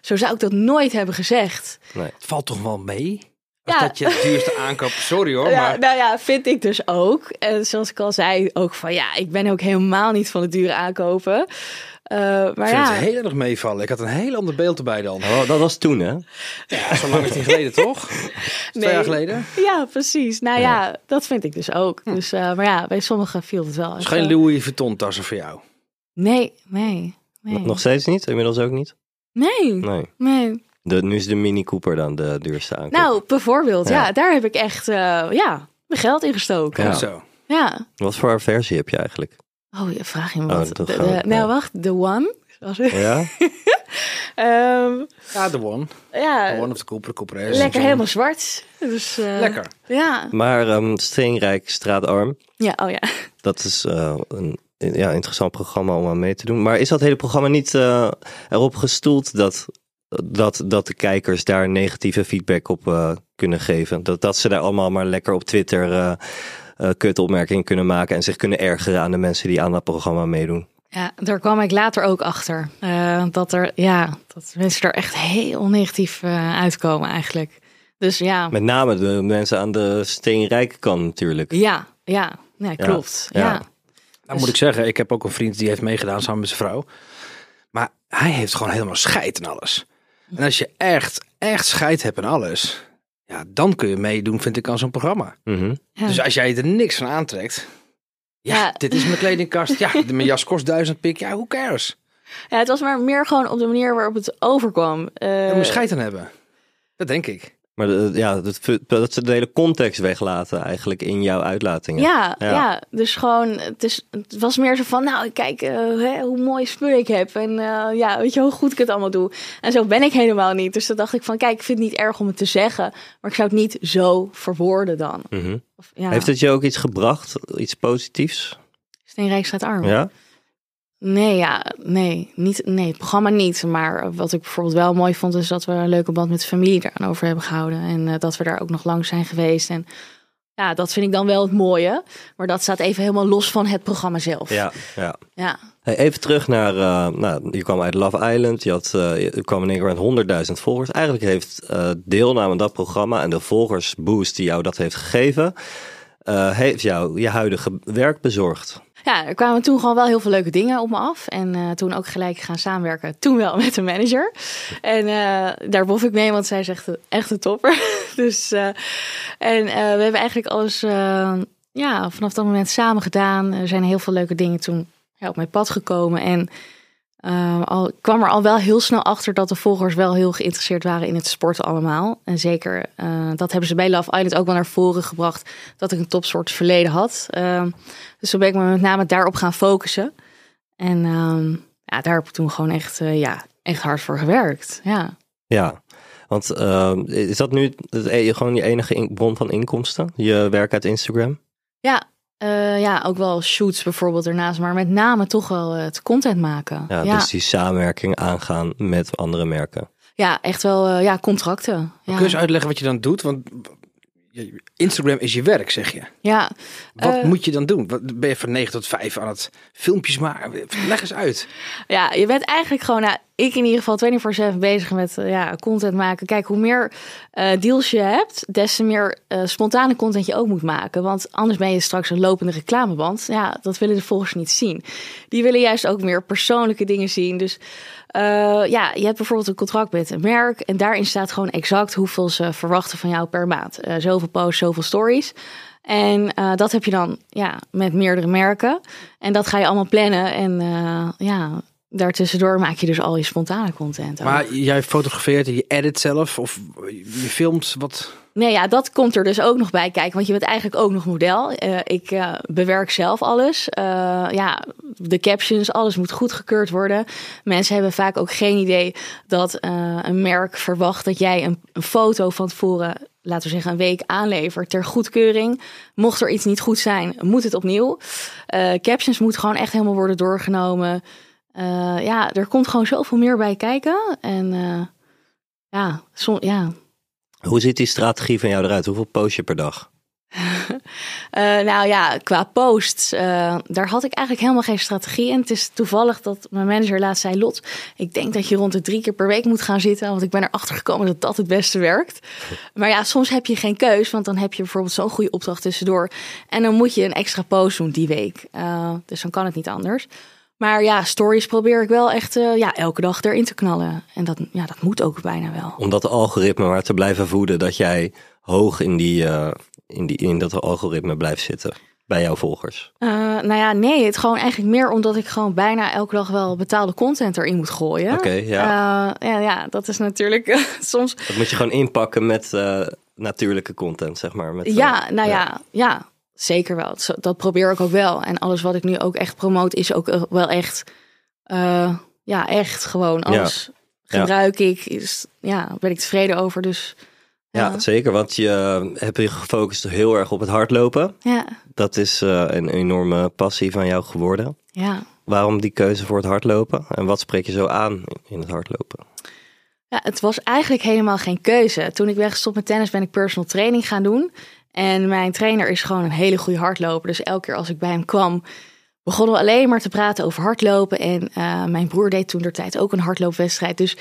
zo zou ik dat nooit hebben gezegd. Nee. Het valt toch wel mee? Als Ja. dat je het duurste aankoop. Sorry hoor, Ja, maar nou ja, vind ik dus ook. En zoals ik al zei, ook van ja, ik ben ook helemaal niet van de dure aankopen. Eh, maar ik vind ja, het heel erg meevallen. Ik had een heel ander beeld erbij dan. Oh, dat was toen, hè? Ja, zo lang is het niet geleden, toch? Twee Nee. jaar geleden. ja, precies. Nou ja. dat vind ik dus ook. Dus, eh, maar ja, bij sommigen viel het wel. Het is echt, geen Louis Vuitton tassen voor jou. Nee, nee. Nee. Nog steeds niet? Inmiddels ook niet? Nee, Nee. nee. De, nu is de Mini Cooper dan de duurste aankoop. Nou, bijvoorbeeld, ja. Ja. daar heb ik echt, eh, ja, mijn geld in gestoken. Ja. Zo. Ja. Wat voor versie heb je eigenlijk? Oh, je vraag je me Oh, De- nou, wacht. The One. Was het? Ja? Ehm, Ja, de one. ja, De one of de Cooper, Cooper lekker helemaal zwart. Dus, eh, Lekker. Ja. Maar ehm Steenrijk Straatarm, Ja, oh ja. dat is eh, een ja, interessant programma om aan mee te doen. Maar is dat hele programma niet eh, erop gestoeld dat, dat, dat de kijkers daar negatieve feedback op eh, kunnen geven? Dat, dat ze daar allemaal maar lekker op Twitter eh eh, kutopmerkingen kunnen maken en zich kunnen ergeren aan de mensen die aan dat programma meedoen? Ja, daar kwam ik later ook achter. eh, dat er, ja, dat mensen er echt heel negatief eh, uitkomen eigenlijk. Dus ja, Met name de mensen aan de steenrijke kant natuurlijk. ja, ja, nee, Ja, klopt. ja. Ja. Nou moet ik zeggen, ik heb ook een vriend die heeft meegedaan samen met zijn vrouw. Maar hij heeft gewoon helemaal scheid en alles. En als je echt, echt scheid hebt en alles, ja, dan kun je meedoen, vind ik, aan zo'n programma. Mhm. Ja. Dus als jij er niks van aantrekt, ja, Ja. dit is mijn kledingkast, ja, de- mijn jas kost duizend pik, ja, who cares? Ja, het was maar meer gewoon op de manier waarop het overkwam. Eh, Daar moet je scheid aan hebben. Dat denk ik. Maar de- ja, dat, dat ze de hele context weglaten eigenlijk in jouw uitlatingen. Ja, ja. Ja. dus gewoon, het, is, het was meer zo van, nou, kijk eh, hè, hoe mooi spul ik heb. En eh, ja, weet je hoe goed ik het allemaal doe. En zo ben ik helemaal niet. Dus toen dacht ik van, kijk, ik vind het niet erg om het te zeggen. Maar ik zou het niet zo verwoorden dan. Mhm. Of, ja, Heeft het je ook iets gebracht? Iets positiefs? Steenrijk staat arm. Ja? Nee, ja, nee, niet, nee, het programma niet. Maar wat ik bijvoorbeeld wel mooi vond, is dat we een leuke band met de familie eraan over hebben gehouden. En eh, dat we daar ook nog lang zijn geweest. En ja, dat vind ik dan wel het mooie. Maar dat staat even helemaal los van het programma zelf. Ja, ja. ja. Hey, even terug naar, eh, nou, je kwam uit Love Island, je, had, eh, je kwam in één keer met 100.000 volgers. Eigenlijk heeft deelname aan dat programma en de volgersboost die jou dat heeft gegeven, heeft jou je huidige werk bezorgd. Ja, er kwamen toen gewoon wel heel veel leuke dingen op me af. En eh, toen ook gelijk gaan samenwerken. Toen wel met een manager. En eh, daar bof ik mee, want zij is echt echt een topper. dus, eh, en we hebben eigenlijk alles ja, vanaf dat moment samen gedaan. Er zijn heel veel leuke dingen toen op mijn pad gekomen. En eh, al, ik kwam er al wel heel snel achter dat de volgers wel heel geïnteresseerd waren in het sporten allemaal. En zeker, eh, dat hebben ze bij Love Island ook wel naar voren gebracht. Dat ik een topsoort verleden had. Ehm, dus toen ben ik me met name daarop gaan focussen. En ehm, ja, daar heb ik toen gewoon echt, eh, ja, echt hard voor gewerkt. Ja. Ja, want is dat nu e- gewoon je enige in- bron van inkomsten? Je werk uit Instagram? Ja, eh, ja, ook wel shoots bijvoorbeeld ernaast. Maar met name toch wel eh, het content maken. Ja, ja. dus die samenwerking aangaan met andere merken. Ja, echt wel eh, ja, contracten. Ja. Kun je eens uitleggen wat je dan doet? Want Instagram is je werk, zeg je. ja. Wat Eh, moet je dan doen? Wat, ben je van 9 tot 5 aan het filmpjes maken? Leg eens uit. Ja, je bent eigenlijk gewoon, nou, ik in ieder geval 24-7 bezig met eh, ja, content maken. Kijk, hoe meer eh, deals je hebt, des te meer spontane content je ook moet maken. Want anders ben je straks een lopende reclameband. Ja, dat willen de volgers niet zien. Die willen juist ook meer persoonlijke dingen zien. Dus ja, je hebt bijvoorbeeld een contract met een merk. En daarin staat gewoon exact hoeveel ze verwachten van jou per maand. Eh, zoveel posts, zoveel stories. En eh, dat heb je dan ja, met meerdere merken. En dat ga je allemaal plannen. En eh, ja, daartussendoor maak je dus al je spontane content. Maar jij fotografeert en je edit zelf of je filmt wat... Nee, ja, dat komt er dus ook nog bij kijken. Want je bent eigenlijk ook nog model. Eh, ik eh, bewerk zelf alles. Eh, ja, de captions, alles moet goedgekeurd worden. Mensen hebben vaak ook geen idee dat een merk verwacht dat jij een, een foto van tevoren, laten we zeggen, een week aanlevert ter goedkeuring. Mocht er iets niet goed zijn, moet het opnieuw. Captions moeten gewoon echt helemaal worden doorgenomen. Ja, er komt gewoon zoveel meer bij kijken. En ja, som, ja, Hoe ziet die strategie van jou eruit? Hoeveel post je per dag? Eh, nou ja, qua posts, eh, daar had ik eigenlijk helemaal geen strategie in. Het is toevallig dat mijn manager laatst zei, Lot, ik denk dat je rond de drie keer per week moet gaan zitten, want ik ben erachter gekomen dat dat het beste werkt. Maar ja, soms heb je geen keus, want dan heb je bijvoorbeeld zo'n goede opdracht tussendoor en dan moet je een extra post doen die week. Eh, dus dan kan het niet anders. Maar ja, stories probeer ik wel echt eh, ja, elke dag erin te knallen. En dat, ja, dat moet ook bijna wel. Om dat algoritme maar te blijven voeden, dat jij hoog in, die, eh, in, die, in dat algoritme blijft zitten bij jouw volgers. Eh, nou ja, nee, het gewoon eigenlijk meer omdat ik gewoon bijna elke dag wel betaalde content erin moet gooien. Oké, ja. Ja, ja, dat is natuurlijk soms. Dat moet je gewoon inpakken met natuurlijke content, zeg maar. Met, Ja, nou ja, ja, zeker wel. Dat probeer ik ook wel. En alles wat ik nu ook echt promoot is ook eh, wel echt, eh, ja, echt gewoon alles Ja. gebruik ik. Is, ja, ben ik tevreden over. Dus Ja, zeker, want je eh, hebt je gefocust heel erg op het hardlopen. ja, Dat is een enorme passie van jou geworden. ja. Waarom die keuze voor het hardlopen? En wat spreek je zo aan in het hardlopen? Ja, het was eigenlijk helemaal geen keuze. Toen ik ben gestopt met tennis ben ik personal training gaan doen. En mijn trainer is gewoon een hele goede hardloper. Dus elke keer als ik bij hem kwam, begonnen we alleen maar te praten over hardlopen. En eh, mijn broer deed toen de tijd ook een hardloopwedstrijd. Dus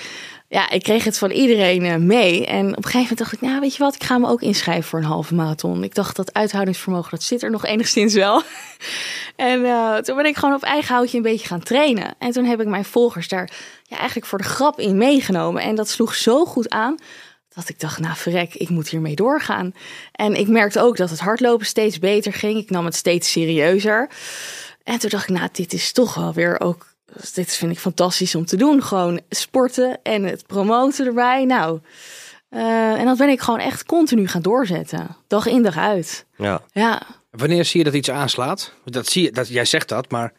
ja, ik kreeg het van iedereen eh, mee. En op een gegeven moment dacht ik, nou weet je wat, ik ga me ook inschrijven voor een halve marathon. Ik dacht dat uithoudingsvermogen, dat zit er nog enigszins wel. en eh, toen ben ik gewoon op eigen houtje een beetje gaan trainen. En toen heb ik mijn volgers daar ja, eigenlijk voor de grap in meegenomen. En dat sloeg zo goed aan dat ik dacht, nou verrek, ik moet hiermee doorgaan. En ik merkte ook dat het hardlopen steeds beter ging. Ik nam het steeds serieuzer. En toen dacht ik, nou, dit is toch wel weer ook... Dit vind ik fantastisch om te doen. Gewoon sporten en het promoten erbij. Nou, eh, en dat ben ik gewoon echt continu gaan doorzetten. Dag in, dag uit. Ja, Ja. Wanneer zie je dat iets aanslaat? Dat zie je, dat, jij zegt dat, maar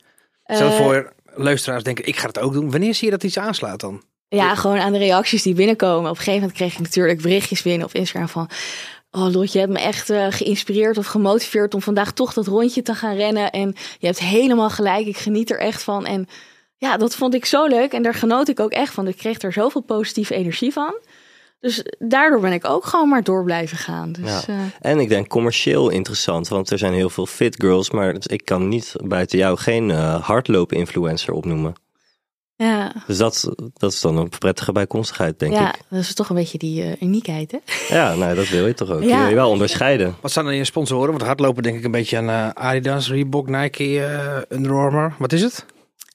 stel Eh, voor luisteraars denken, ik ga het ook doen. Wanneer zie je dat iets aanslaat dan? Ja, gewoon aan de reacties die binnenkomen. Op een gegeven moment kreeg ik natuurlijk berichtjes binnen op Instagram van... Oh Lot, je hebt me echt eh, geïnspireerd of gemotiveerd om vandaag toch dat rondje te gaan rennen. En je hebt helemaal gelijk, ik geniet er echt van. En ja, dat vond ik zo leuk en daar genoot ik ook echt van. Ik kreeg er zoveel positieve energie van. Dus daardoor ben ik ook gewoon maar door blijven gaan. Dus, Ja. eh, en ik denk commercieel interessant, want er zijn heel veel fit girls, maar ik kan niet buiten jou geen eh hardlopen-influencer opnoemen. Ja. Dus dat, dat is dan een prettige bijkomstigheid, denk ja, ik. dat is toch een beetje die eh, uniekheid, hè? Ja, nou, dat wil je toch ook. Ja. Je wil je wel onderscheiden. Wat zijn dan je sponsoren? Want hardlopen denk ik een beetje aan eh, Adidas, Reebok, Nike, eh Under Armour. Wat is het?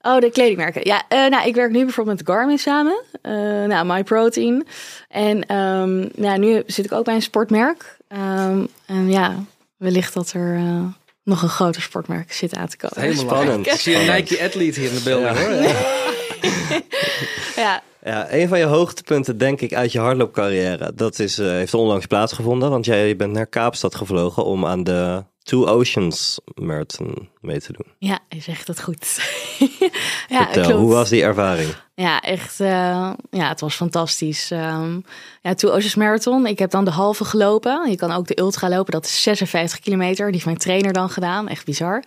Oh, de kledingmerken. Ja, eh, nou, ik werk nu bijvoorbeeld met Garmin samen. Eh nou, MyProtein. En ehm, nou, nu zit ik ook bij een sportmerk. Ehm, en ja, wellicht dat er eh, nog een groter sportmerk zit aan te komen. Helemaal Spannend. Ik zie een Nike athlete hier in de beelden hoor. Ja, Ja, een van je hoogtepunten, denk ik, uit je hardloopcarrière, dat is, eh, heeft onlangs plaatsgevonden. Want jij bent naar Kaapstad gevlogen om aan de Two Oceans Marathon mee te doen. ja, je zegt het goed. ja, Vertel, klopt. hoe was die ervaring? Ja, echt. eh, ja, het was fantastisch. Ehm ja, Two Oceans Marathon. Ik heb dan de halve gelopen. Je kan ook de ultra lopen. Dat is 56 kilometer. Die heeft mijn trainer dan gedaan. Echt bizar.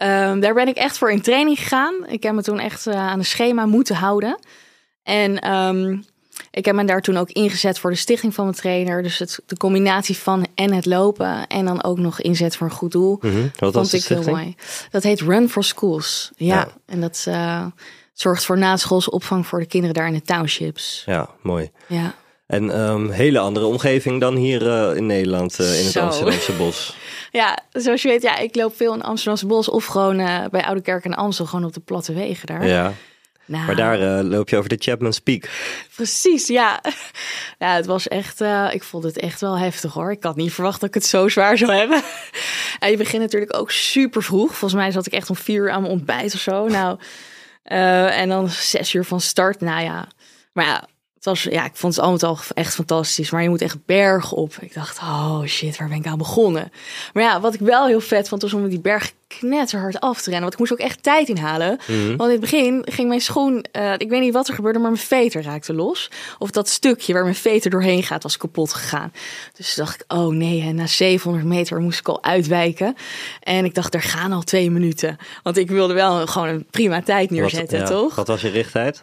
Ehm, daar ben ik echt voor in training gegaan. Ik heb me toen echt eh, aan een schema moeten houden. En ehm, ik heb me daar toen ook ingezet voor de stichting van mijn trainer. Dus het, de combinatie van en het lopen en dan ook nog inzet voor een goed doel. Wat was vond ik heel mooi. Dat heet Run for Schools. Ja, Ja. en dat eh, zorgt voor naschoolse opvang voor de kinderen daar in de townships. Ja, mooi. Ja. En ehm hele andere omgeving dan hier eh, in Nederland, eh, in het Zo. Amsterdamse bos. ja, zoals je weet, ja, ik loop veel in Amsterdamse bos of gewoon eh, bij Oude Kerk en Amstel, gewoon op de platte wegen daar. Ja, Nou, maar daar loop je over de Chapman's Peak. Precies, ja. Ja, het was echt, ik vond het echt wel heftig hoor. Ik had niet verwacht dat ik het zo zwaar zou hebben. En je begint natuurlijk ook super vroeg. Volgens mij zat ik echt om vier uur aan mijn ontbijt of zo. Nou, en dan zes uur van start. Nou ja, maar ja, het was, ja, ik vond het al met al echt fantastisch. Maar je moet echt berg op. Ik dacht, oh shit, waar ben ik aan begonnen? Maar ja, wat ik wel heel vet vond, was om die berg knetterhard af te rennen. Want ik moest ook echt tijd inhalen. Want in het begin ging mijn schoen, eh, ik weet niet wat er gebeurde, maar mijn veter raakte los. Of dat stukje waar mijn veter doorheen gaat, was kapot gegaan. Dus dacht ik, oh nee, en na 700 meter moest ik al uitwijken. En ik dacht, er gaan al twee minuten. Want ik wilde wel gewoon een prima tijd neerzetten, wat, ja, toch? Wat was je richttijd?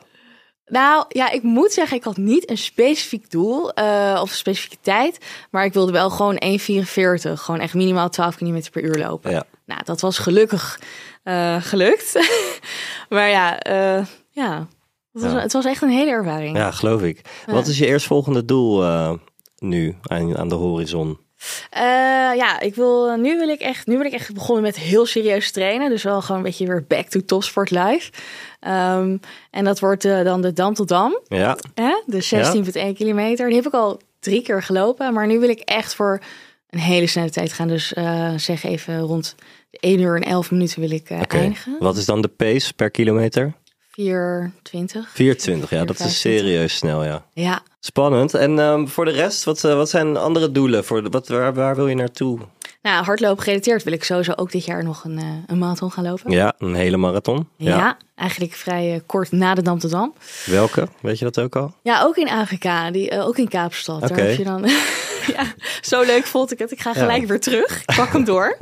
Nou ja, ik moet zeggen, ik had niet een specifiek doel eh, of specifieke tijd. Maar ik wilde wel gewoon 1,44. Gewoon echt minimaal 12 km per uur lopen. Ja. Nou, dat was gelukkig eh, gelukt. maar ja, eh, ja. Het, was, Ja. het was echt een hele ervaring. Ja, geloof ik. Wat is je eerstvolgende doel nu aan, aan de horizon? Eh, ja, ik wil, nu wil ik echt, nu wil ik echt begonnen met heel serieus trainen. Dus wel gewoon een beetje weer back to topsport live. Ehm, en dat wordt eh, dan de Dam tot Dam. Ja, Hè? De 16,1 kilometer. Die heb ik al drie keer gelopen. Maar nu wil ik echt voor een hele snelle tijd gaan. Dus eh, zeg even rond de 1 uur en 11 minuten wil ik eindigen. Wat is dan de pace per kilometer? 4,20. 24, ja, dat is 4,25. serieus snel, ja. Ja. Spannend. En ehm, voor de rest, wat, eh, wat zijn andere doelen? Voor de, wat, waar, waar wil je naartoe? Nou, hardlopen gerelateerd wil ik sowieso ook dit jaar nog een, eh, een marathon gaan lopen. Ja, een hele marathon. Ja, eigenlijk vrij eh, kort na de Dam. Welke? Weet je dat ook al? Ja, ook in Afrika, die, ook in Kaapstad. Oké. Daar heb je dan. ja, zo leuk vond ik het. Ik ga Ja. gelijk weer terug. Ik pak hem door.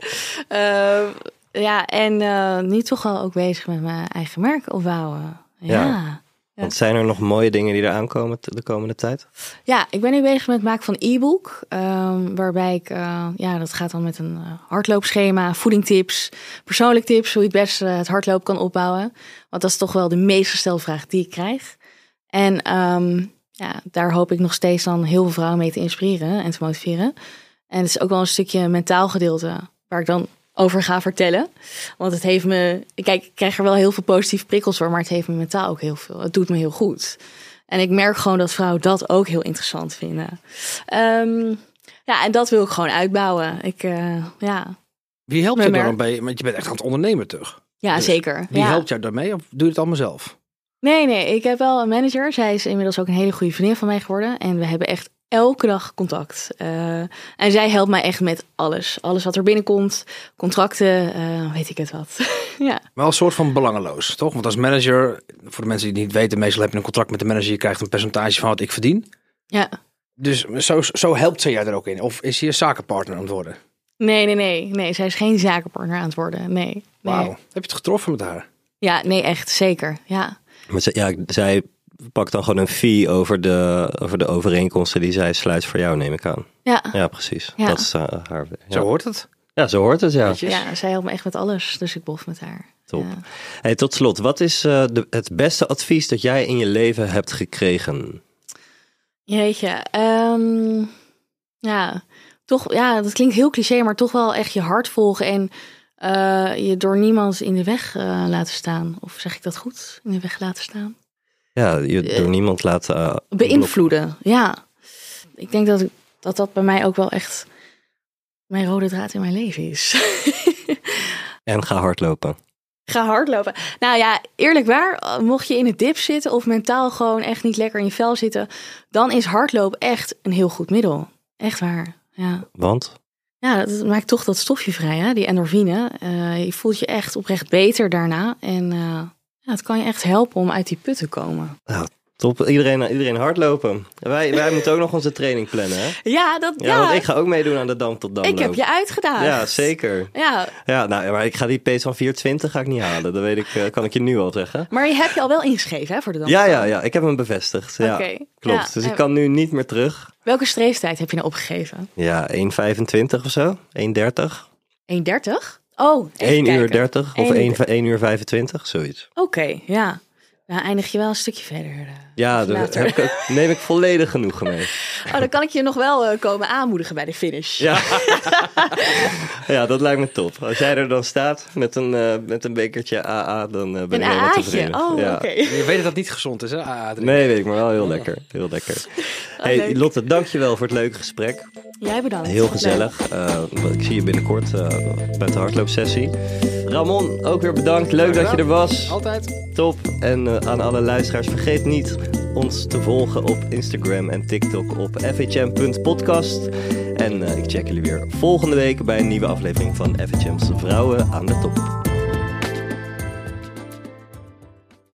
Ja, en eh, nu toch wel ook bezig met mijn eigen merk opbouwen. Ja. Ja. ja. Want zijn er nog mooie dingen die er aankomen de komende tijd? ik ben nu bezig met het maken van e-book. ehm, waarbij ik, eh, ja, dat gaat dan met een eh, hardloopschema, voedingtips, persoonlijk tips, hoe je het best eh, het hardlopen kan opbouwen. Want dat is toch wel de meest gestelde vraag die ik krijg. En ehm, ja, daar hoop ik nog steeds dan heel veel vrouwen mee te inspireren en te motiveren. En het is ook wel een stukje mentaal gedeelte waar ik dan over ga vertellen. Want het heeft me, kijk, ik krijg er wel heel veel positieve prikkels voor, maar het heeft me mentaal ook heel veel. Het doet me heel goed. En ik merk gewoon dat vrouwen dat ook heel interessant vinden. Ehm, ja, en dat wil ik gewoon uitbouwen. Ik, eh, ja, Wie helpt je daar dan bij? Want je bent echt aan het ondernemen toch? ja Dus zeker. Wie ja. helpt jou daarmee of doe je het allemaal zelf? Nee, nee, ik heb wel een manager. Zij is inmiddels ook een hele goede vriendin van mij geworden. En we hebben echt elke dag contact. Eh, en zij helpt mij echt met alles. Alles wat er binnenkomt, contracten, eh, weet ik het wat. ja. Maar als soort van belangeloos, toch? Want als manager, voor de mensen die het niet weten, meestal heb je een contract met de manager. Je krijgt een percentage van wat ik verdien. ja. Dus zo, zo helpt ze jij er ook in. Of is je zakenpartner aan het worden? Nee, nee, nee. Nee, zij is geen zakenpartner aan het worden. Nee. nee. Wauw. Heb je het getroffen met haar? Ja, nee, echt. Zeker. Ja. Maar ze- ja, zij pakt dan gewoon een fee over de, over de overeenkomsten die zij sluit voor jou, neem ik aan. Ja. Ja, precies. Ja. Dat is eh, haar. Zo hoort het. ja, zo hoort het, ja. Ja, zij helpt me echt met alles. Dus ik bof met haar. Top. Ja. Hey, tot slot, wat is eh, de, het beste advies dat jij in je leven hebt gekregen? Jeetje. ehm, ja, toch, ja, dat klinkt heel cliché, maar toch wel echt je hart volgen en eh, je door niemand in de weg laten staan. Of zeg ik dat goed? In de weg laten staan? Ja, je Eh, door niemand laten eh, Beïnvloeden, ja. Ik denk dat, ik- dat dat bij mij ook wel echt mijn rode draad in mijn leven is. En ga hardlopen. Ga hardlopen. Nou ja, eerlijk waar, mocht je in het dip zitten of mentaal gewoon echt niet lekker in je vel zitten, dan is hardlopen echt een heel goed middel. Echt waar. Ja. Want? Ja, dat maakt toch dat stofje vrij, hè? die endorfine. Eh, je voelt je echt oprecht beter daarna. En eh, ja, het kan je echt helpen om uit die put te komen. Top, iedereen, iedereen hardlopen. Wij, wij moeten ook nog onze training plannen, hè? Ja, dat, Ja, ja, want ik ga ook meedoen aan de Dam tot Dam ik heb je uitgedaagd. Ja, zeker. Ja, Ja, nou, maar ik ga die pace van 420 ga ik niet halen. Dat weet ik, eh, kan ik je nu al zeggen. maar je hebt je al wel ingeschreven hè, voor de dans. Ja, ja, ja. Ik heb hem bevestigd. Ja, Oké, klopt. ja. Dus ik kan nu niet meer terug. Welke streeftijd heb je nou opgegeven? Ja, 1,25 of zo. 1,30. 1,30? Oh, even 1 uur kijken. 30 of 1 1, 1 uur 25, zoiets. Oké, ja. Nou eindig je wel een stukje verder. eh, Ja, daar later. heb ik ook- neem ik volledig genoegen mee. Oh, dan kan ik je nog wel eh, komen aanmoedigen bij de finish. Ja. ja, dat lijkt me top. Als jij er dan staat met een, eh, met een bekertje AA, dan ben Een ik helemaal tevreden. Oh, ja. oké. Je weet dat dat niet gezond is, hè? Drinken. Nee, weet ik, maar wel heel lekker. Heel lekker. Hey, leuk. Lotte, dankjewel voor het leuke gesprek. Jij bedankt. Heel gezellig. Eh, ik zie je binnenkort eh, bij de hardloopsessie. Ramon, ook weer bedankt. Leuk dat je er was. Altijd. Top. En eh, aan alle luisteraars, vergeet niet ons te volgen op Instagram en TikTok op fhm.podcast. En eh, ik check jullie weer volgende week bij een nieuwe aflevering van FHM's Vrouwen aan de Top.